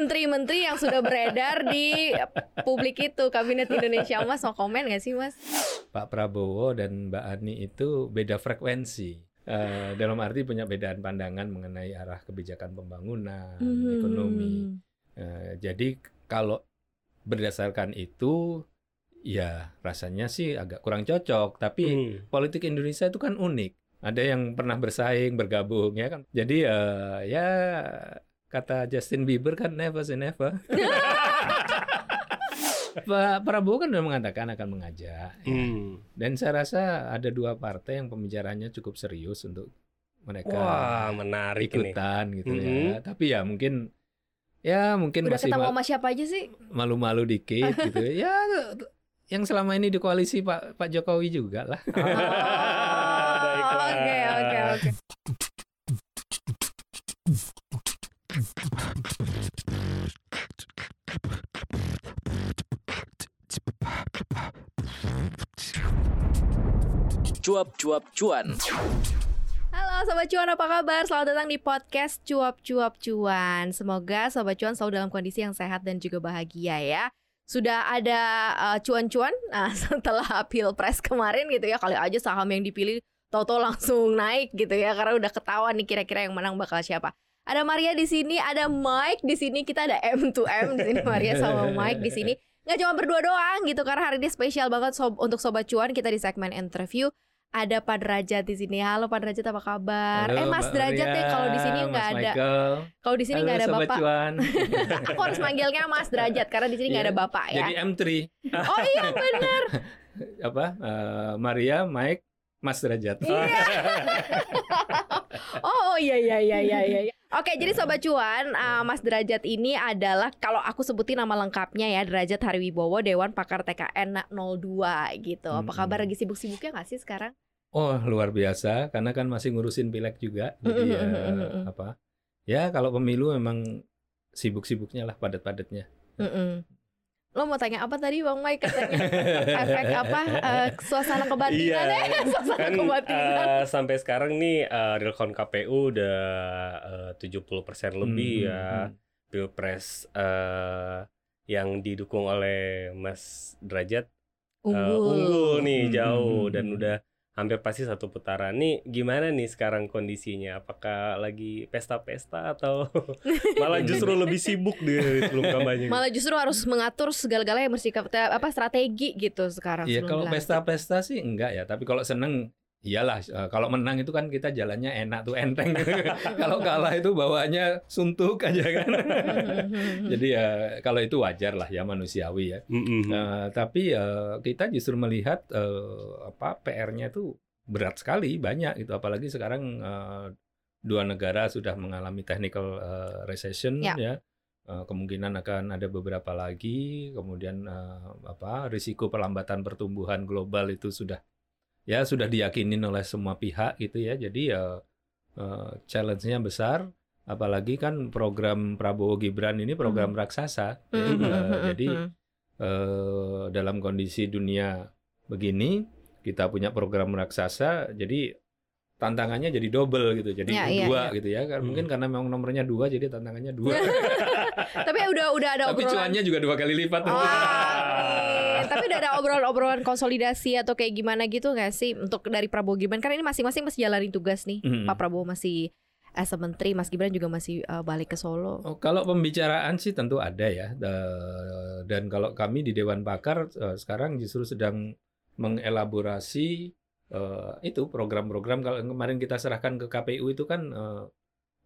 menteri-menteri yang sudah beredar di publik itu kabinet Indonesia Emas mau komen nggak sih mas? Pak Prabowo dan Mbak Ani itu beda frekuensi. Uh, dalam arti punya bedaan pandangan mengenai arah kebijakan pembangunan, hmm. ekonomi. Uh, jadi kalau berdasarkan itu ya rasanya sih agak kurang cocok. Tapi hmm. politik Indonesia itu kan unik. Ada yang pernah bersaing, bergabung ya kan. Jadi uh, ya kata Justin Bieber kan never say never. Pak Prabowo kan sudah mengatakan akan mengajak. Ya. Hmm. Dan saya rasa ada dua partai yang pembicaranya cukup serius untuk mereka Wah, menarik ikutan ini. gitu mm -hmm. ya. Tapi ya mungkin ya mungkin Udah masih ketemu sama siapa aja sih? Malu-malu dikit gitu. ya yang selama ini di koalisi Pak Pak Jokowi juga lah. Oh, oke oke oke. Cuap-cuap cuan. Halo Sobat Cuan apa kabar? Selamat datang di podcast Cuap-cuap cuan Semoga Sobat Cuan selalu dalam kondisi yang sehat dan juga bahagia ya Sudah ada uh, cuan-cuan uh, setelah pilpres kemarin gitu ya Kali aja saham yang dipilih Toto langsung naik gitu ya Karena udah ketahuan nih kira-kira yang menang bakal siapa ada Maria di sini, ada Mike di sini, kita ada M to M di sini Maria sama Mike di sini. Nggak cuma berdua doang gitu karena hari ini spesial banget sob untuk sobat cuan kita di segmen interview ada Pak Derajat di sini. Halo Pak Derajat apa kabar? Halo, eh Mas Mbak Derajat ya kalau di sini nggak ada. Kalau di sini nggak ada Sobat Bapak. Aku harus manggilnya Mas Derajat karena di sini nggak ada Bapak ya. Jadi M3. Oh iya benar. apa? Uh, Maria, Mike, Mas Derajat. Iya. oh iya iya iya iya iya. Oke, jadi sobat cuan, uh, Mas Derajat ini adalah kalau aku sebutin nama lengkapnya ya, Derajat Hariwibowo Dewan Pakar TKN 02 gitu. Apa kabar lagi sibuk-sibuknya nggak sih sekarang? Oh, luar biasa karena kan masih ngurusin pilek juga. Jadi ya apa? Ya, kalau pemilu memang sibuk-sibuknya lah padat-padatnya. Lo mau tanya apa tadi Bang Mike? Katanya efek apa uh, suasana kebatinan iya, ya? Suasana kan, kebatinan. uh, sampai sekarang nih uh, realcon KPU udah uh, 70% lebih hmm, ya. hmm. pilpres uh, yang didukung oleh Mas Derajat unggul, uh, unggul nih hmm, jauh dan udah hampir pasti satu putaran. Nih gimana nih sekarang kondisinya? Apakah lagi pesta-pesta atau malah justru lebih sibuk di sebelum kampanye? Malah justru harus mengatur segala-galanya mesti apa strategi gitu sekarang. Iya kalau pesta-pesta sih enggak ya, tapi kalau seneng Iyalah, kalau menang itu kan kita jalannya enak tuh enteng. kalau kalah itu bawaannya suntuk aja kan. Jadi ya kalau itu wajar lah ya manusiawi ya. uh, tapi uh, kita justru melihat uh, apa PR-nya itu berat sekali, banyak itu apalagi sekarang uh, dua negara sudah mengalami technical uh, recession ya. ya. Uh, kemungkinan akan ada beberapa lagi, kemudian uh, apa risiko perlambatan pertumbuhan global itu sudah ya sudah diyakinin oleh semua pihak gitu ya. Jadi ya uh, challenge-nya besar apalagi kan program Prabowo Gibran ini program hmm. raksasa ya. uh, jadi uh, dalam kondisi dunia begini kita punya program raksasa jadi tantangannya jadi double gitu jadi ya, dua iya, gitu ya. Kan mungkin karena memang nomornya dua jadi tantangannya dua. Tapi udah udah ada tapi obrolan... cuannya juga dua kali lipat. Oh, tapi udah ada obrolan-obrolan konsolidasi atau kayak gimana gitu nggak sih untuk dari Prabowo Gibran karena ini masing-masing masih jalanin tugas nih mm -hmm. Pak Prabowo masih as a menteri Mas Gibran juga masih uh, balik ke Solo. Oh, kalau pembicaraan sih tentu ada ya. Dan kalau kami di Dewan Pakar uh, sekarang justru sedang mengelaborasi uh, itu program-program kalau kemarin kita serahkan ke KPU itu kan uh,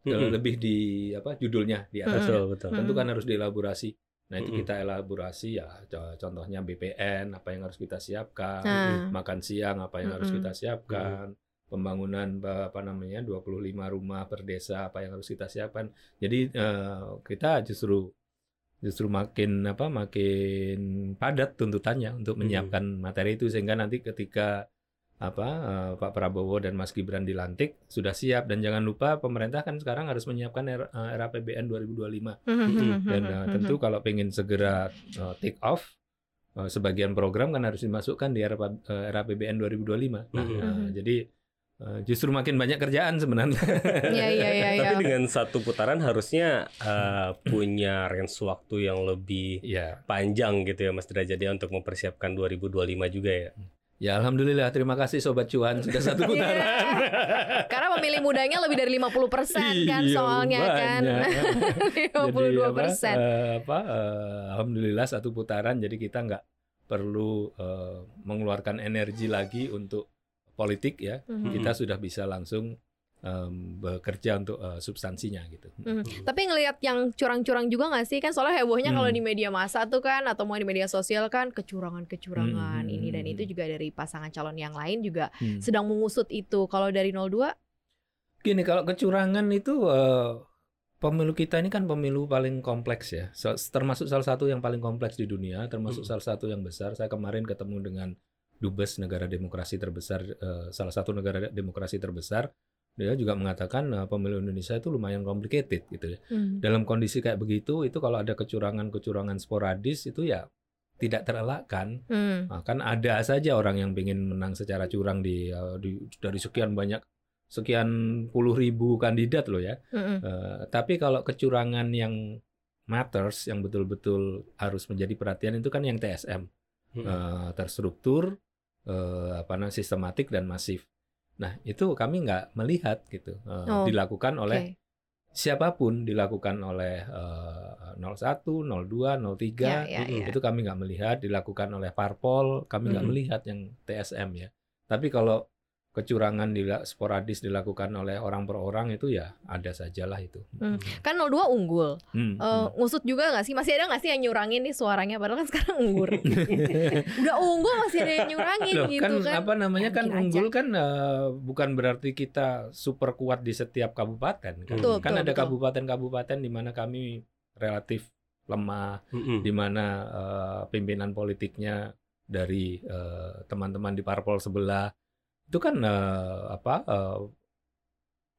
mm-hmm. lebih di apa judulnya di atas. Betul, betul. Tentu kan harus dielaborasi. Nah itu kita elaborasi ya contohnya BPN apa yang harus kita siapkan, nah. makan siang apa yang harus kita siapkan, pembangunan apa namanya 25 rumah per desa apa yang harus kita siapkan. Jadi uh, kita justru justru makin apa makin padat tuntutannya untuk menyiapkan materi itu sehingga nanti ketika apa uh, Pak Prabowo dan Mas Gibran dilantik sudah siap. Dan jangan lupa pemerintah kan sekarang harus menyiapkan era, uh, RAPBN 2025 dan uh, tentu kalau pengen segera uh, take off uh, sebagian program kan harus dimasukkan di era, uh, RAPBN 2025 nah uh, jadi eh, justru makin banyak kerjaan sebenarnya. Iya iya iya. Tapi dengan satu putaran harusnya eh, punya range waktu yang lebih ya, panjang gitu ya Mas Derajat ya untuk mempersiapkan 2025 juga ya. Ya alhamdulillah terima kasih sobat cuan sudah satu putaran. Karena pemilih mudanya lebih dari 50% kan Iya, soalnya kan. banyak. 52%. Jadi apa, eh, apa eh, alhamdulillah satu putaran jadi kita nggak perlu eh, mengeluarkan energi lagi untuk politik ya. Mhm. Kita sudah bisa langsung em, bekerja untuk eh, substansinya gitu. Mhm. Tapi ngelihat yang curang-curang juga nggak sih kan soalnya hebohnya kalau Hmm. di media massa tuh kan atau mau di media sosial kan kecurangan-kecurangan Hmm. ini dan itu juga dari pasangan calon yang lain juga Hmm. sedang mengusut itu. Kalau dari 02 Gini kalau kecurangan itu eh, pemilu kita ini kan pemilu paling kompleks ya, termasuk salah satu yang paling kompleks di dunia, termasuk Mm. salah satu yang besar. Saya kemarin ketemu dengan dubes negara demokrasi terbesar, eh, salah satu negara demokrasi terbesar. Dia juga mengatakan eh, pemilu Indonesia itu lumayan complicated gitu ya. Hmm. Dalam kondisi kayak begitu, itu kalau ada kecurangan-kecurangan sporadis itu ya tidak terelakkan. Hmm. Nah, kan ada saja orang yang ingin menang secara curang di, eh, di dari sekian banyak sekian puluh ribu kandidat loh ya. Mm-mm. Eh, tapi kalau kecurangan yang matters yang betul-betul harus menjadi perhatian itu kan yang TSM Hmm. Eh, terstruktur, eh, apa namanya sistematik dan masif. Nah itu kami nggak melihat gitu Eh, Oh, dilakukan oleh Oke. siapa pun dilakukan oleh eh, 01, 02, 03 Ya, ya, ya. itu kami nggak melihat dilakukan oleh parpol kami nggak Mhm. melihat yang TSM ya tapi kalau kecurangan dila- sporadis dilakukan oleh orang per orang itu ya ada sajalah itu Hmm. Kan 02 unggul. Hmm, Eh, hmm. ngusut juga nggak sih? Masih ada nggak sih yang nyurangin nih suaranya? Padahal kan sekarang unggur. Udah unggul masih ada yang nyurangin Loh, gitu kan, kan. apa namanya Ya, kan mungkin unggul kan eh, bukan berarti kita super kuat di setiap kabupaten kan, Betul, kan betul, ada kabupaten-kabupaten di mana kami relatif lemah Mm-mm. di mana eh, pimpinan politiknya dari eh, teman-teman di parpol sebelah itu kan eh, apa eh,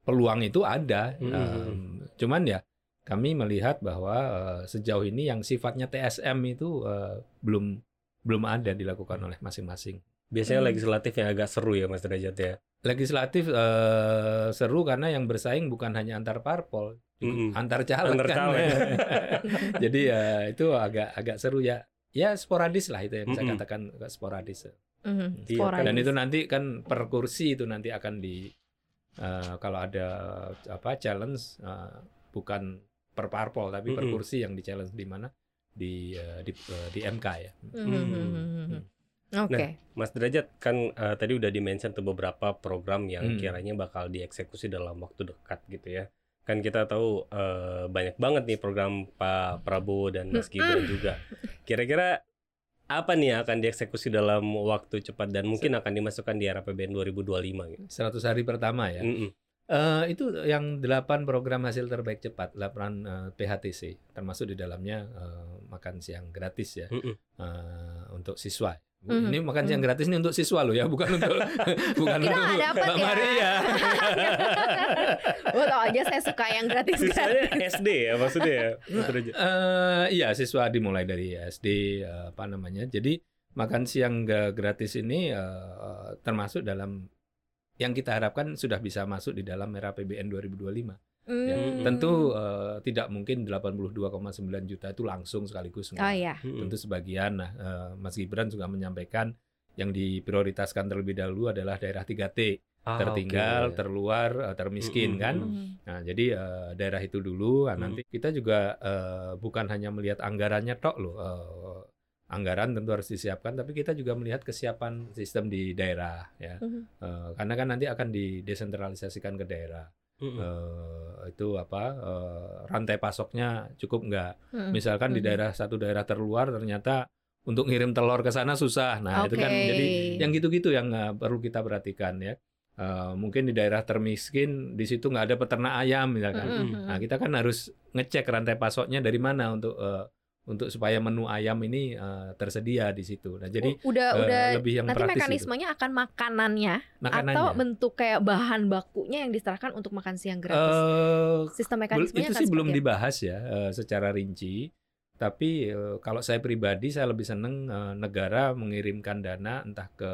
peluang itu ada Hmm. Em, cuman ya kami melihat bahwa eh, sejauh ini yang sifatnya TSM itu eh, belum belum ada dilakukan oleh masing-masing Biasanya Hmm. legislatif yang agak seru ya Mas Derajat ya. legislatif eh, seru karena yang bersaing bukan hanya antar parpol Mm-mm. antar caleg Antar kan. caleg. Jadi ya itu agak agak seru ya. Ya sporadis lah itu yang saya Mm-mm. katakan agak sporadis. Mhm, Iya. Dan itu nanti kan per kursi itu nanti akan di eh, kalau ada apa challenge eh, bukan per parpol tapi per Mm-mm. kursi yang di challenge di mana di eh, di, eh, di MK ya. Mhm, mhm, mhm. Oke. Mas Derajat kan eh, tadi udah di-mention tuh beberapa program yang Hmm. kiranya bakal dieksekusi dalam waktu dekat gitu ya. Kan kita tahu eh, banyak banget nih program Pak Prabowo dan Mas Gibran juga. Kira-kira apa nih yang akan dieksekusi dalam waktu cepat dan mungkin akan dimasukkan di RAPBN 2025 gitu. 100 hari pertama ya. Mm-mm. Eh, itu yang delapan program hasil terbaik cepat, delapan eh, PHTC, termasuk di dalamnya eh, makan siang gratis ya Mm-mm. eh, untuk siswa. Mhm. Ini makan siang gratis ini untuk siswa loh ya, bukan untuk bukan Kita untuk Mbak ya. Maria. Oh, tau aja saya suka yang gratis Sisanya SD ya maksudnya ya Mas Derajat. Eh, iya, siswa dimulai dari SD eh, apa namanya. Jadi makan siang gratis ini eh, termasuk dalam yang kita harapkan sudah bisa masuk di dalam era PBN 2025. Ya, Hmm. Tentu eh, tidak mungkin 82,9 juta itu langsung sekaligus Oh semua. iya. Mm-mm. Tentu sebagian. Nah, eh, Mas Gibran juga menyampaikan yang diprioritaskan terlebih dahulu adalah daerah 3T, Ah, tertinggal, oke. terluar, eh, termiskin Mm-mm. kan. Mhm. Nah, jadi eh, daerah itu dulu. Nah, Hmm. nanti kita juga eh, bukan hanya melihat anggarannya tok loh. Eh, anggaran tentu harus disiapkan, tapi kita juga melihat kesiapan sistem di daerah ya. Mhm. Eh, karena kan nanti akan didesentralisasikan ke daerah. Mm-mm. Eh, itu apa? eh, rantai pasoknya cukup nggak? Mhm. Misalkan di Mhm. daerah satu daerah terluar ternyata untuk ngirim telur ke sana susah. Nah, itu kan jadi yang gitu-gitu yang eh, perlu kita perhatikan ya. Eh, mungkin di daerah termiskin di situ nggak ada peternak ayam misalkan. Mhm. Nah, kita kan harus ngecek rantai pasoknya dari mana untuk eh, untuk supaya menu ayam ini eh, tersedia di situ. Nah, jadi udah eh, udah lebih yang nanti praktis itu. mekanismenya akan makanannya makanannya. atau bentuk kayak bahan bakunya yang diserahkan untuk makan siang gratis. Eh, Sistem mekanismenya itu sih belum dibahas ya eh, secara rinci. Tapi eh, kalau saya pribadi saya lebih seneng eh, negara mengirimkan dana entah ke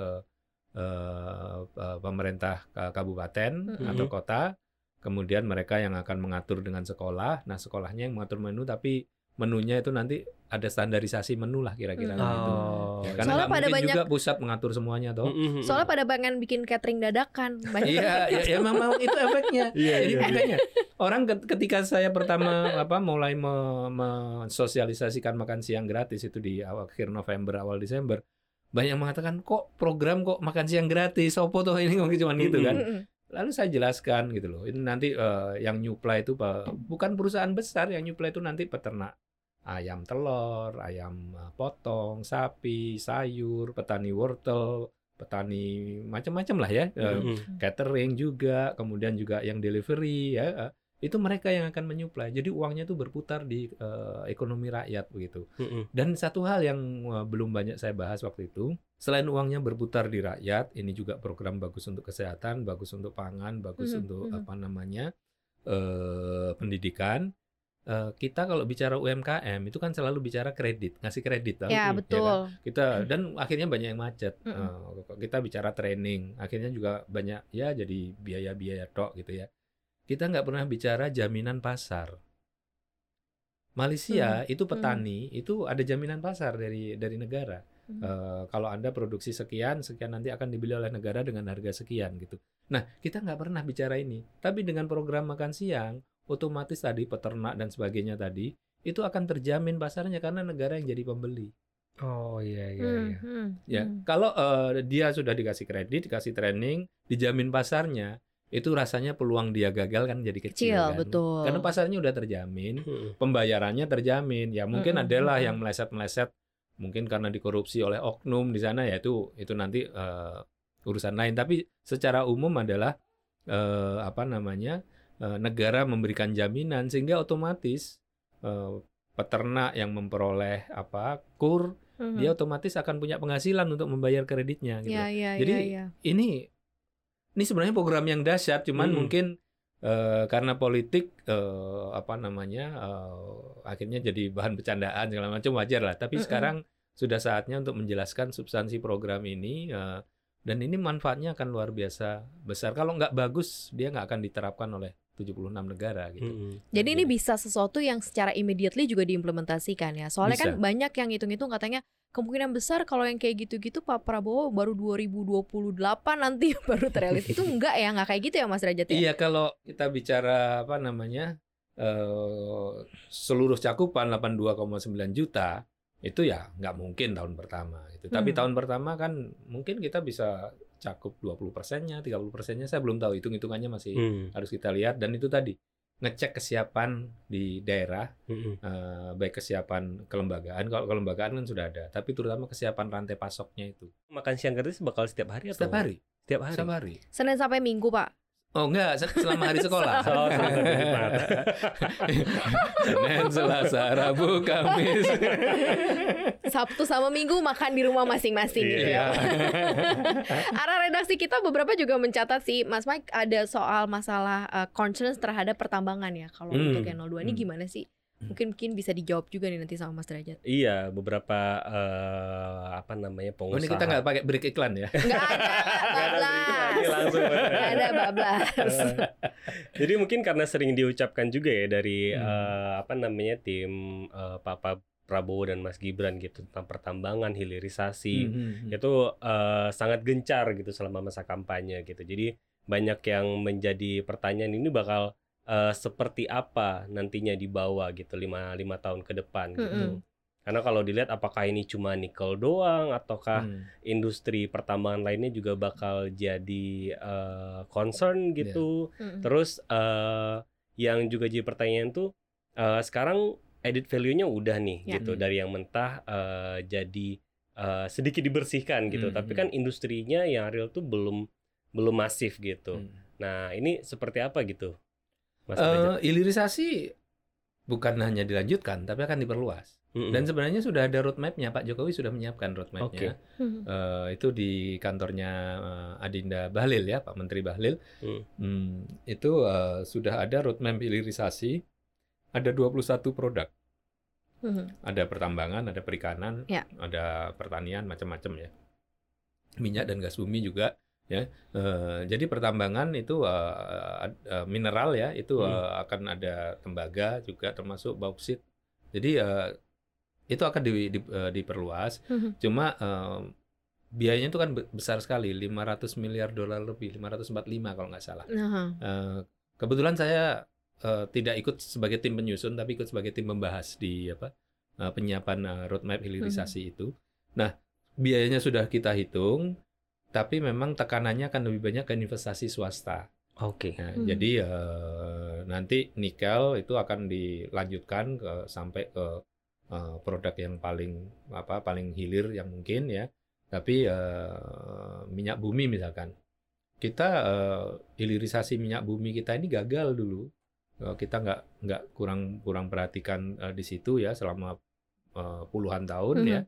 eh, eh, pemerintah ka- kabupaten Mm-mm. atau kota, kemudian mereka yang akan mengatur dengan sekolah. Nah, sekolahnya yang mengatur menu, tapi menunya itu nanti ada standarisasi menu lah kira-kira Mm. gitu. Oh. Ya, Soalnya karena pada mungkin banyak- juga pusat mengatur semuanya toh. Mm-mm. Soalnya pada pengen bikin catering dadakan. Banyak Iya, ya, ya memang itu efeknya. Iya, Jadi iya, iya. makanya orang ket- ketika saya pertama apa mulai me- mensosialisasikan makan siang gratis itu di awal akhir November awal Desember banyak mengatakan kok program kok makan siang gratis opo toh ini mungkin cuma gitu kan Mm-mm. Lalu saya jelaskan gitu loh ini nanti eh, yang nyuplai itu bukan perusahaan besar yang nyuplai itu nanti peternak ayam telur ayam eh, potong sapi sayur petani wortel petani macam-macam lah ya Mm-mm. catering juga, kemudian juga yang delivery ya. Itu mereka yang akan menyuplai. Jadi uangnya itu berputar di eh, ekonomi rakyat begitu. Mm-mm. Dan satu hal yang eh, belum banyak saya bahas waktu itu, selain uangnya berputar di rakyat, ini juga program bagus untuk kesehatan, bagus untuk pangan, bagus Mhm, untuk mhm. apa namanya? eh pendidikan. Eh, kita kalau bicara UMKM itu kan selalu bicara kredit, ngasih kredit tahu? Ya kan? betul. kita dan akhirnya banyak yang macet. Mm-mm. Eh, kita bicara training, akhirnya juga banyak ya jadi biaya-biaya tok gitu ya. Kita nggak pernah bicara jaminan pasar. Malaysia itu petani itu ada jaminan pasar dari dari negara. Hmm. Eh, kalau anda produksi sekian, sekian nanti akan dibeli oleh negara dengan harga sekian gitu. Nah kita nggak pernah bicara ini. Tapi dengan program makan siang, otomatis tadi peternak dan sebagainya tadi itu akan terjamin pasarnya karena negara yang jadi pembeli. Oh iya iya Hmm, iya. hmm, Ya, hmm. kalau eh, dia sudah dikasih kredit, dikasih training, dijamin pasarnya, itu rasanya peluang dia gagal kan jadi kecil, Kecil, kan? betul. Karena pasarnya udah terjamin, Mm-mm. pembayarannya terjamin. Ya mungkin Mm-mm, adalah yang meleset-meleset, mungkin karena dikorupsi oleh oknum di sana ya itu itu nanti eh, urusan lain. Tapi secara umum adalah eh, apa namanya eh, negara memberikan jaminan sehingga otomatis eh, peternak yang memperoleh apa kur Mhm. dia otomatis akan punya penghasilan untuk membayar kreditnya gitu. Ya, ya, Jadi, ya, ya. Ini ini sebenarnya program yang dahsyat, cuman Hmm. mungkin eh, karena politik eh, apa namanya eh, akhirnya jadi bahan bercandaan segala macam wajar lah. Tapi Mm-mm. sekarang sudah saatnya untuk menjelaskan substansi program ini eh, dan ini manfaatnya akan luar biasa besar. Kalau nggak bagus dia nggak akan diterapkan oleh 76 negara gitu. Mm-mm. Jadi ini bisa sesuatu yang secara immediately juga diimplementasikan ya. Soalnya kan Bisa. banyak yang hitung-hitung katanya kemungkinan besar kalau yang kayak gitu-gitu Pak Prabowo baru 2028 nanti baru terrealis. Itu enggak ya, enggak kayak gitu ya Mas Derajat ya? Iya kalau kita bicara apa namanya eh, seluruh cakupan 82,9 juta itu ya nggak mungkin tahun pertama itu. Tapi Hmm. tahun pertama kan mungkin kita bisa cakup 20 persennya, 30 persennya saya belum tahu hitung hitungannya masih Mm. harus kita lihat dan itu tadi ngecek kesiapan di daerah Mm-mm. eh, baik kesiapan kelembagaan kalau kelembagaan kan sudah ada tapi terutama kesiapan rantai pasoknya itu Makan siang gratis bakal setiap hari atau? setiap hari Setiap hari. setiap hari Senin sampai Minggu Pak. Oh enggak, se- selama hari sekolah. Oh, Senin Selasa, Rabu, Kamis. Sabtu sama Minggu makan di rumah masing-masing gitu ya. Iya. Arah redaksi kita beberapa juga mencatat sih Mas Mike ada soal masalah uh, concerns terhadap pertambangan ya. Kalau Hmm, untuk yang 02 ini hmm. gimana sih? Mungkin mungkin bisa dijawab juga nih nanti sama Mas Derajat. Iya, beberapa eh, apa namanya Oh, pengusaha. ini kita nggak pakai break iklan ya? Enggak ada Nggak ada bablas. Ini langsung. Nggak ada bablas. Jadi mungkin karena sering diucapkan juga ya dari Hmm. eh, apa namanya tim eh, Papa Prabowo dan Mas Gibran gitu tentang pertambangan, hilirisasi. Mhm. itu eh, sangat gencar gitu selama masa kampanye gitu. Jadi banyak yang menjadi pertanyaan ini bakal eh, seperti apa nantinya dibawa gitu lima lima tahun ke depan gitu. Mm-mm. Karena kalau dilihat apakah ini cuma nikel doang ataukah Hmm. industri pertambangan lainnya juga bakal jadi eh, concern gitu. Mm-mm. Terus eh, yang juga jadi pertanyaan tuh eh, sekarang edit value-nya udah nih Ya. gitu Hmm. dari yang mentah eh, jadi eh, sedikit dibersihkan gitu. Hmm, Tapi hmm. kan industrinya yang real tuh belum belum masif gitu. Hmm. Nah, ini seperti apa gitu? Mas Eh, Derajat? hilirisasi bukan hanya dilanjutkan, tapi akan diperluas. Mm-mm. Dan sebenarnya sudah ada roadmap-nya. Pak Jokowi sudah menyiapkan roadmap-nya. Mm-mm. Eh, itu di kantornya eh, Adinda Bahlil ya, Pak Menteri Bahlil. Hmm. Hmm, itu eh, sudah ada roadmap hilirisasi. Ada 21 produk. Mhm. Ada pertambangan, ada perikanan, Ya. ada pertanian, macam-macam ya. minyak dan gas bumi juga ya. Eh, jadi pertambangan itu ad- eh, mineral ya itu Hmm. akan ada tembaga juga termasuk bauksit. Jadi eh, itu akan di- di- eh, diperluas. Mhm. Cuma eh, biayanya itu kan be- besar sekali 500 miliar dolar lebih 545 kalau nggak salah. Nah, Eh, kebetulan saya eh, tidak ikut sebagai tim penyusun tapi ikut sebagai tim membahas di apa eh, penyiapan eh, roadmap hilirisasi Hmm. itu. Nah biayanya sudah kita hitung tapi memang tekanannya akan lebih banyak ke investasi swasta. Oke. Nah, Hmm. Jadi eh, nanti nikel itu akan dilanjutkan ke sampai ke eh, produk yang paling apa paling hilir yang mungkin ya. Tapi eh, minyak bumi misalkan kita eh, hilirisasi minyak bumi kita ini gagal dulu. Eh, kita nggak nggak kurang kurang perhatikan eh, di situ ya selama eh, puluhan tahun Mhm. ya.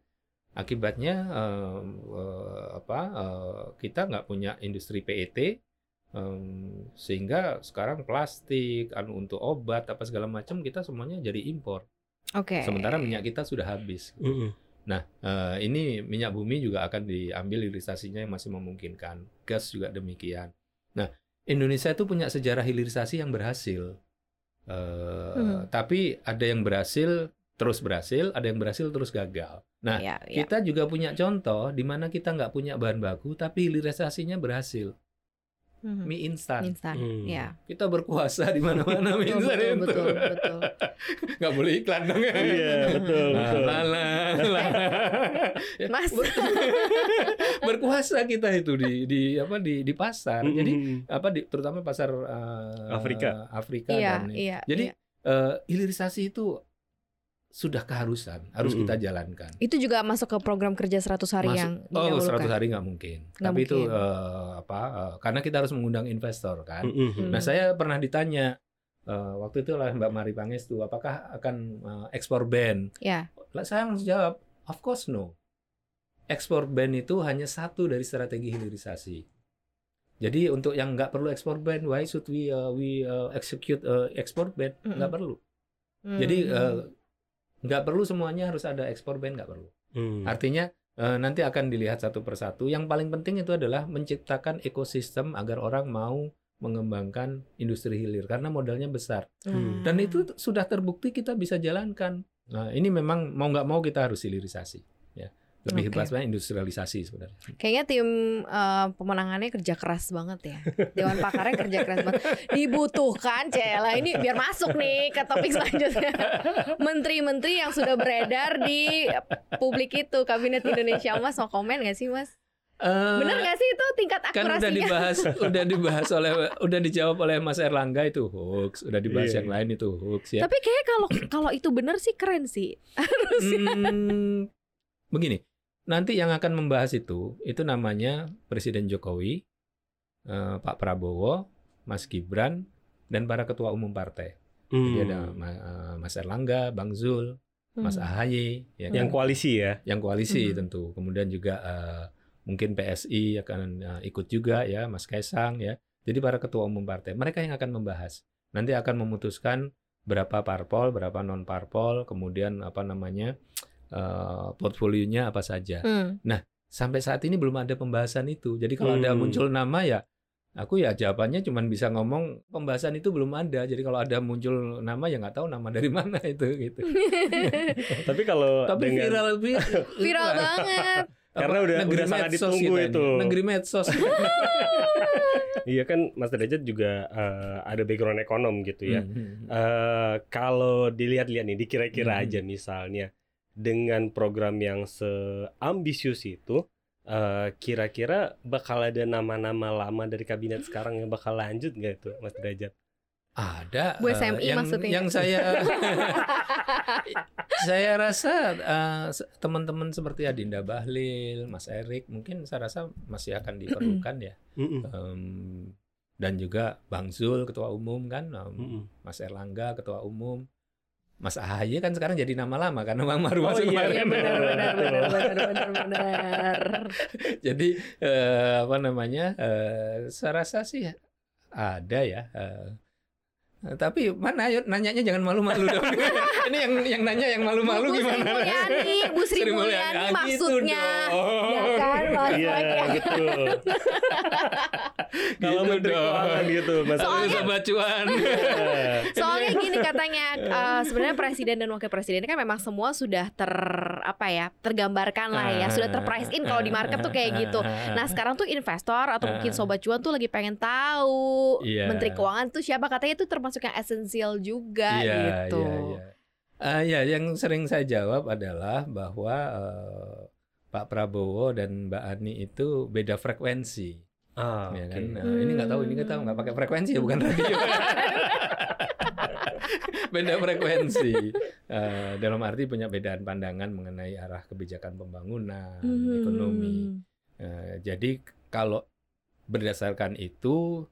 Akibatnya eh, eh, apa eh, kita nggak punya industri PET Em, sehingga sekarang plastik, anu untuk obat apa segala macam kita semuanya jadi impor. Oke. Sementara minyak kita sudah habis. Mm-mm. Nah, eh, ini minyak bumi juga akan diambil hilirisasinya yang masih memungkinkan. Gas juga demikian. Nah, Indonesia itu punya sejarah hilirisasi yang berhasil. Eh, Hmm. Tapi ada yang berhasil terus berhasil, ada yang berhasil terus gagal. Nah, Ya, ya. kita juga punya contoh di mana kita nggak punya bahan baku, tapi hilirisasinya berhasil. Mhm. Mie instan. Instan. Hmm. Ya. Kita berkuasa di mana-mana mie Betul, instan betul, itu. betul, betul. Nggak boleh iklan dong ya. Iya, betul, Lah, betul. lah, lah, lah. Ya, Mas. ber- berkuasa kita itu di di apa di di pasar. Jadi Mm-mm. apa di, terutama pasar eh, Afrika. Afrika Iya, dan iya. Jadi iya. eh, hilirisasi itu sudah keharusan, harus Mm-mm. kita jalankan. itu juga masuk ke program kerja 100 hari Masuk- yang Oh, didahulukan. 100 hari nggak mungkin. Nggak Tapi itu mungkin. eh, apa? eh, karena kita harus mengundang investor kan. Mm-mm. Nah, saya pernah ditanya eh, waktu itu oleh Mbak Mari Pangestu, apakah akan eh, ekspor band? Ya. Lah, saya langsung jawab, of course no. Ekspor band itu hanya satu dari strategi hilirisasi. Jadi untuk yang nggak perlu ekspor band, why should we uh, we uh, execute uh, ekspor band? Nggak Mm-mm. perlu. Jadi Hmm. eh, nggak perlu semuanya harus ada ekspor band, nggak perlu. Mm. Artinya eh, nanti akan dilihat satu persatu. Yang paling penting itu adalah menciptakan ekosistem agar orang mau mengembangkan industri hilir karena modalnya besar. Hmm. Dan itu sudah terbukti kita bisa jalankan. Nah, ini memang mau nggak mau kita harus hilirisasi. Ya, lebih Oke. bahasanya industrialisasi sebenarnya. Kayaknya tim eh, pemenangannya kerja keras banget ya. Dewan pakarnya kerja keras banget. Dibutuhkan, Cela. Ini biar masuk nih ke topik selanjutnya. Menteri-menteri yang sudah beredar di publik itu Kabinet Indonesia Emas mau komen gak sih Mas? Eh, Bener gak sih itu tingkat kan udah akurasinya? dibahas, udah dibahas oleh, udah dijawab oleh Mas Erlangga itu hoax, udah dibahas Iya, yang iya. lain itu hoax ya. Tapi kayak kalau kalau itu bener sih keren sih. Hmm, begini, nanti yang akan membahas itu, itu namanya Presiden Jokowi, eh, Pak Prabowo, Mas Gibran, dan para ketua umum partai. Jadi Mm. ada Ma- eh, Mas Erlangga, Bang Zul, Mas Hmm. Ahaye, ya Yang kan? koalisi ya. yang koalisi Hmm. tentu. Kemudian juga eh, mungkin PSI akan eh, ikut juga ya, Mas Kaisang ya. Jadi para ketua umum partai, mereka yang akan membahas. Nanti akan memutuskan berapa parpol, berapa non parpol, kemudian apa namanya eh, portfolionya apa saja. Hmm. Sampai saat ini belum ada pembahasan itu. Jadi kalau ada Hmm. muncul nama ya, aku ya jawabannya cuma bisa ngomong pembahasan itu belum ada. Jadi kalau ada muncul nama ya nggak tahu nama dari mana itu gitu. Tapi kalau Tapi dengan viral vi- Viral banget. Karena udah- negeri udah sangat ditunggu kita ini. itu. Negeri medsos. Iya kan Mas Derajat juga eh, ada background ekonom gitu ya. Hmm. Eh, kalau dilihat-lihat nih, dikira-kira Hmm. aja misalnya dengan program yang seambisius itu, eh, kira-kira bakal ada nama-nama lama dari kabinet sekarang yang bakal lanjut nggak itu, Mas Derajat? Ada Bu eh, SMI yang, maksudnya. yang saya saya rasa eh, se- teman-teman seperti Adinda Bahlil, Mas Erik mungkin saya rasa masih akan diperlukan ya. Em, dan juga Bang Zul ketua umum kan, Mm-mm. Mas Erlangga ketua umum. Mas Ahaye kan sekarang jadi nama lama karena Bang Maru Oh masuk iya, kemarin. Iya benar benar benar benar benar benar. Jadi eh, apa namanya? eh, saya rasa sih ada ya. eh, Eh, Tapi mana ayo nanyanya jangan malu-malu dong. Ini yang yang nanya yang malu-malu Bu Sri gimana? Mulyani, Bu Sri Sri Mulyani. Mulyani Ah, gitu maksudnya. dong. Ya kan, Mas Iya, Mike, ya. betul. Kalau Gitu menteri dong. keuangan gitu, Mas. Soalnya sobat cuan. Soalnya gini katanya eh, sebenarnya presiden dan wakil presiden ini kan memang semua sudah ter apa ya tergambarkan lah ya sudah terprice in kalau di market tuh kayak gitu. Nah sekarang tuh investor atau mungkin sobat cuan tuh lagi pengen tahu Iya. menteri keuangan tuh siapa katanya itu termasuk yang esensial juga Iya, gitu. iya, iya. Ah, ya, yang sering saya jawab adalah bahwa eh, Pak Prabowo dan Mbak Ani itu beda frekuensi, Ah, ya oke. kan? Nah, ini nggak tahu, ini nggak tahu, nggak pakai frekuensi ya, bukan radio. beda frekuensi. Eh, dalam arti punya bedaan pandangan mengenai arah kebijakan pembangunan, Hmm. ekonomi. Eh, jadi kalau berdasarkan itu,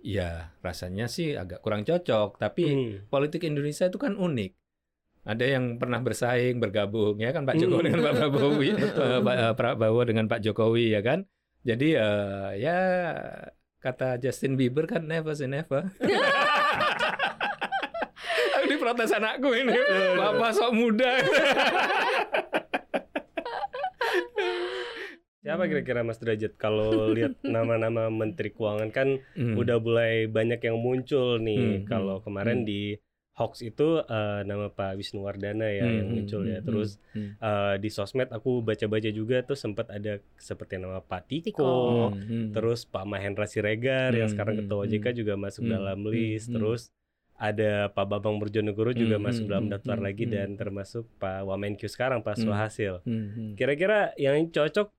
ya rasanya sih agak kurang cocok. Tapi Hmm. politik Indonesia itu kan unik. Ada yang pernah bersaing, bergabung ya kan Pak Jokowi Hmm. dengan Pak Prabowo, eh, Pak Prabowo dengan Pak Jokowi ya kan. Jadi eh, ya kata Justin Bieber kan never say never. Protes anakku ini. Bapak sok muda. Siapa kira-kira Mas Derajat kalau lihat nama-nama menteri keuangan kan Hmm. udah mulai banyak yang muncul nih. Hmm, Kalau hmm, kemarin hmm. di Hoax itu eh, nama Pak Wisnu Wardana ya Hmm, yang hmm, muncul ya. hmm, Terus hmm, eh, di sosmed aku baca-baca juga tuh sempat ada seperti nama Pak Tiko, Tiko. hmm, hmm. terus Pak Mahendra Siregar yang Hmm, sekarang hmm, ketua OJK hmm. juga masuk Hmm, dalam hmm, list. hmm. Terus ada Pak Bambang Brojonegoro juga Hmm, masuk hmm, dalam hmm, daftar hmm, lagi hmm. dan termasuk Pak Wamenkyu sekarang Pak. Suhasil. Hmm, hmm. Kira-kira yang cocok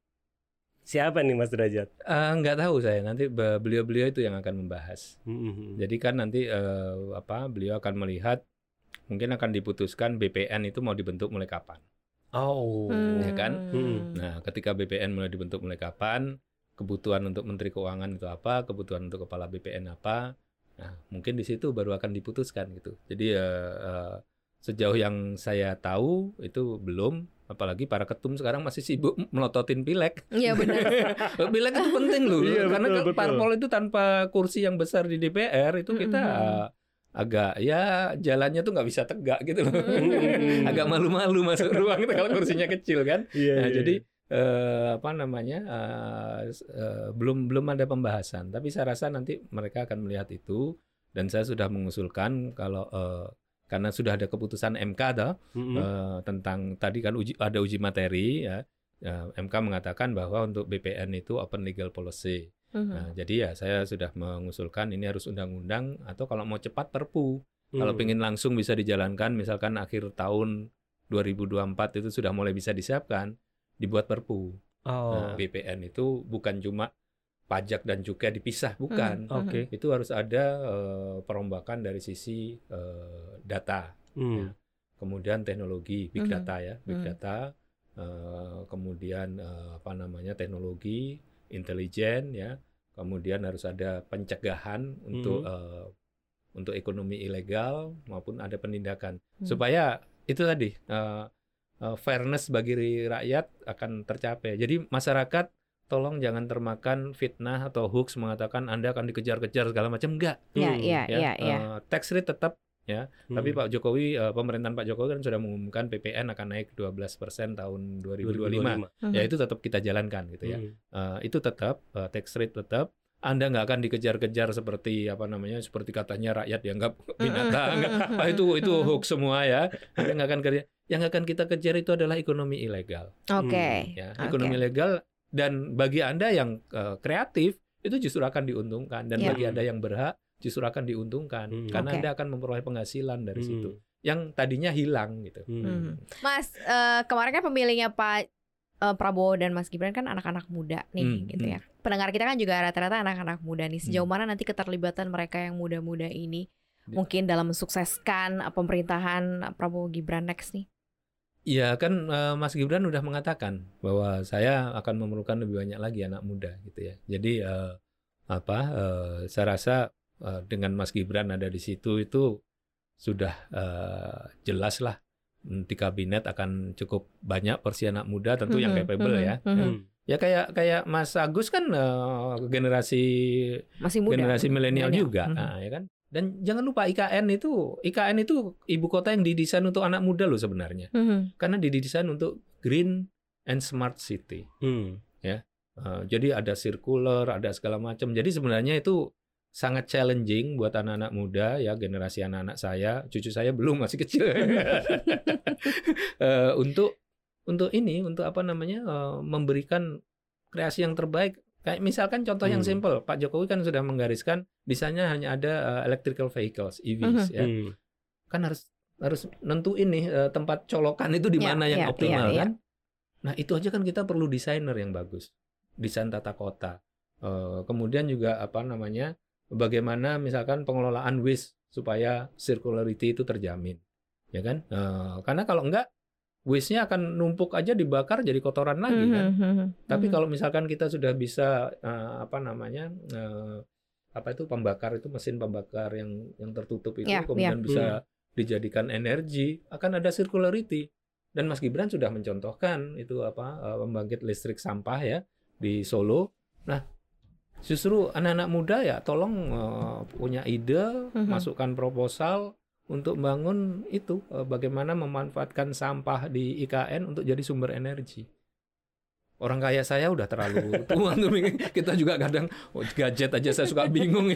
siapa nih Mas Derajat? Eh, nggak tahu saya nanti be- beliau-beliau itu yang akan membahas. Hmm. Jadi kan nanti eh, apa beliau akan melihat mungkin akan diputuskan BPN itu mau dibentuk mulai kapan. Oh, Hmm. ya kan? Hmm. Nah, ketika BPN mulai dibentuk mulai kapan, kebutuhan untuk Menteri Keuangan itu apa, kebutuhan untuk kepala BPN apa. Nah, mungkin di situ baru akan diputuskan gitu. Jadi eh, eh, sejauh yang saya tahu itu belum apalagi para ketum sekarang masih sibuk melototin pileg. Iya benar. pileg itu penting loh Iya, karena betul, kan betul. parpol itu tanpa kursi yang besar di DPR itu kita Mm-mm. eh, agak ya jalannya tuh nggak bisa tegak gitu loh. Mm-mm. agak malu-malu masuk ruang itu kalau kursinya kecil kan. Iya, Nah, iya, jadi iya. Eh, apa namanya eh, eh, belum belum ada pembahasan, tapi saya rasa nanti mereka akan melihat itu dan saya sudah mengusulkan kalau eh, karena sudah ada keputusan MK toh, Mm-mm. eh, tentang tadi kan uji ada uji materi ya. Ya, MK mengatakan bahwa untuk BPN itu open legal policy. Mhm. Nah, jadi ya saya sudah mengusulkan ini harus undang-undang atau kalau mau cepat perpu. Kalau Hmm. pengen langsung bisa dijalankan, misalkan akhir tahun 2024 itu sudah mulai bisa disiapkan, dibuat perpu. Oh, Nah, BPN itu bukan cuma pajak dan cukai dipisah, bukan. Mhm. oke. Itu harus ada eh, perombakan dari sisi eh, data, Hmm. kemudian teknologi, big Mhm. data ya, big Mhm. data, eh, kemudian apa namanya teknologi, intelijen ya, kemudian harus ada pencegahan untuk eh, untuk ekonomi ilegal maupun ada penindakan Hmm. supaya itu tadi eh, fairness bagi rakyat akan tercapai. Jadi masyarakat tolong jangan termakan fitnah atau hoax mengatakan Anda akan dikejar-kejar segala macam enggak Iya, Hmm, iya, ya. iya, iya. Eh, tax rate tetap ya, tapi Hmm. Pak Jokowi eh, pemerintahan Pak Jokowi kan sudah mengumumkan PPN akan naik 12% tahun 2025. 2025. Mhm. Ya itu tetap kita jalankan gitu ya. Hmm. Eh, itu tetap eh, tax rate tetap anda nggak akan dikejar-kejar seperti apa namanya seperti katanya rakyat dianggap binatang ah itu itu hoax semua ya anda nggak akan kerja yang akan kita kejar itu adalah ekonomi ilegal Oke. ya Oke. ekonomi ilegal dan bagi anda yang eh, kreatif itu justru akan diuntungkan dan Ya. bagi anda yang berhak justru akan diuntungkan Hmm. karena Oke. anda akan memperoleh penghasilan dari Hmm. situ yang tadinya hilang gitu Hmm. Hmm. Mas, eh, kemarin kan pemilihnya Pak eh, Prabowo dan Mas Gibran kan anak-anak muda nih, Hmm, gitu hmm. ya. Pendengar kita kan juga rata-rata anak-anak muda nih. Sejauh Hmm. mana nanti keterlibatan mereka yang muda-muda ini Di- mungkin dalam mensukseskan pemerintahan Prabowo Gibran next nih? Ya kan eh, Mas Gibran udah mengatakan bahwa saya akan memerlukan lebih banyak lagi anak muda gitu ya. Jadi eh, apa? eh, saya rasa eh, dengan Mas Gibran ada di situ itu sudah jelas lah mm, di kabinet akan cukup banyak porsi anak muda tentu yang Mhm, capable mhm, ya. mhm. Hmm. Ya kayak kayak Mas Agus kan eh, generasi Masih muda. generasi milenial juga, Mhm. Nah, ya kan. Dan jangan lupa IKN itu, IKN itu ibu kota yang didesain untuk anak muda loh sebenarnya. Mhm. Karena didesain untuk green and smart city. Hmm. Uh, jadi ada circular, ada segala macam. Jadi sebenarnya itu sangat challenging buat anak-anak muda ya generasi anak-anak saya, cucu saya belum masih kecil. Eh, untuk untuk ini, untuk apa namanya eh, memberikan kreasi yang terbaik. Kayak misalkan contoh yang Hmm. simpel, Pak Jokowi kan sudah menggariskan desainnya hanya ada eh, electrical vehicles (EVs) Mhm. ya. Hmm. Kan harus harus nentuin nih eh, tempat colokan itu di Ya, mana yang ya, optimal ya, ya. kan. Nah, itu aja kan kita perlu desainer yang bagus. Desain tata kota. Eh, kemudian juga apa namanya? Bagaimana misalkan pengelolaan waste supaya circularity itu terjamin. Ya kan? Eh, karena kalau enggak waste-nya akan numpuk aja dibakar jadi kotoran lagi kan. Mhm. Tapi Mhm. kalau misalkan kita sudah bisa eh, apa namanya? eh, apa itu pembakar itu mesin pembakar yang yang tertutup itu Ya, kemudian ya. bisa dijadikan energi, akan ada circularity. Dan Mas Gibran sudah mencontohkan itu apa eh, pembangkit listrik sampah ya di Solo. Nah, justru anak-anak muda ya tolong eh, punya ide, Mhm. masukkan proposal untuk bangun itu eh, bagaimana memanfaatkan sampah di IKN untuk jadi sumber energi. Orang kaya saya udah terlalu tua tuh mikir. kita juga kadang oh, gadget aja saya suka bingung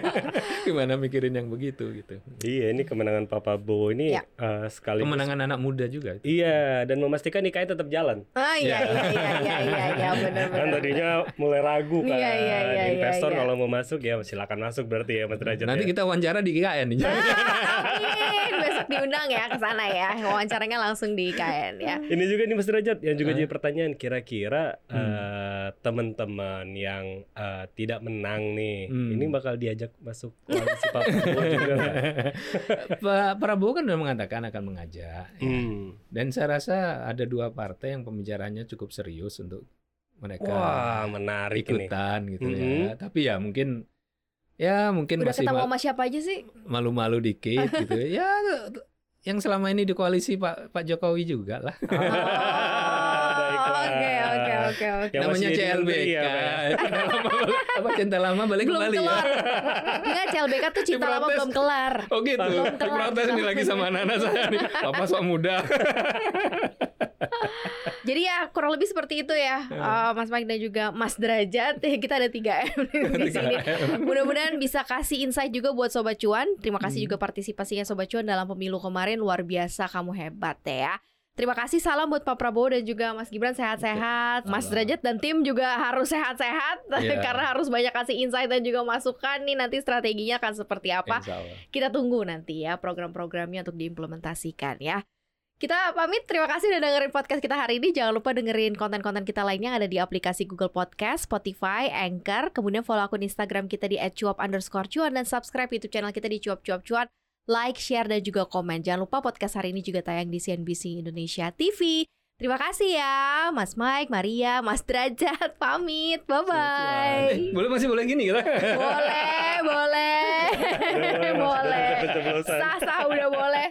gimana mikirin yang begitu gitu. Iya, ini kemenangan Pak Prabowo ini Ya. eh, sekaligus Kemenangan anak muda juga. Iya, dan memastikan IKN tetap jalan. Ah iya Ya. iya iya iya iya iya benar Kan tadinya mulai ragu kan. Iya, iya, iya, Investor iya, iya. kalau mau masuk ya silakan masuk berarti ya Mas Derajat Nanti ya. kita wawancara di IKN nih. Diundang ya ke sana ya. Wawancaranya langsung di IKN ya. Ini juga nih Mas Derajat yang juga Hah? jadi pertanyaan kira-kira Hmm. eh, teman-teman yang eh, tidak menang nih, Hmm. ini bakal diajak masuk koalisi Pak Prabowo juga? Pak Prabowo kan sudah mengatakan akan mengajak. ya. Hmm. Dan saya rasa ada dua partai yang pembicaranya cukup serius untuk mereka Wah, menarik ini. ikutan gitu Mhm. ya. Tapi ya mungkin ya mungkin Udah masih ketemu ma- sama siapa aja sih? malu-malu dikit gitu. ya yang selama ini di koalisi Pak Pak Jokowi juga lah. Ah, baiklah. Oke oke oke oke. Namanya CLBK. ya, Pak, ya? Cinta lama balik- apa cinta lama balik Belum kembali ya. kelar. Enggak CLBK tuh cinta lama belum kelar. Oh gitu. Belum kelar. Protes nih lagi sama anak-anak saya nih. Papa sok muda. Jadi ya kurang lebih seperti itu ya. Eh, Mas Mike dan juga Mas Derajat. Kita ada 3M di sini. Mudah-mudahan bisa kasih insight juga buat Sobat Cuan. Terima kasih Hmm. juga partisipasinya Sobat Cuan dalam pemilu kemarin. Luar biasa kamu hebat ya. Terima kasih salam buat Pak Prabowo dan juga Mas Gibran. Sehat-sehat. Mas. Derajat dan tim juga harus sehat-sehat. Iya. Karena harus banyak kasih insight dan juga masukan nih. Nanti strateginya akan seperti apa. Kita tunggu nanti ya program-programnya untuk diimplementasikan ya. Kita pamit, terima kasih udah dengerin podcast kita hari ini. Jangan lupa dengerin konten-konten kita lainnya yang ada di aplikasi Google Podcast, Spotify, Anchor. Kemudian follow akun Instagram kita di @cuap underscore cuan dan subscribe YouTube channel kita di cuap cuap cuan. Like, share, dan juga komen. Jangan lupa podcast hari ini juga tayang di CNBC Indonesia TV. Terima kasih ya, Mas Mike, Maria, Mas Derajat. Pamit, Eh, bye-bye. boleh masih boleh gini kita. boleh, boleh, Boleh, Mas boleh. Derajat pencoblosan. Sah, sah, udah boleh.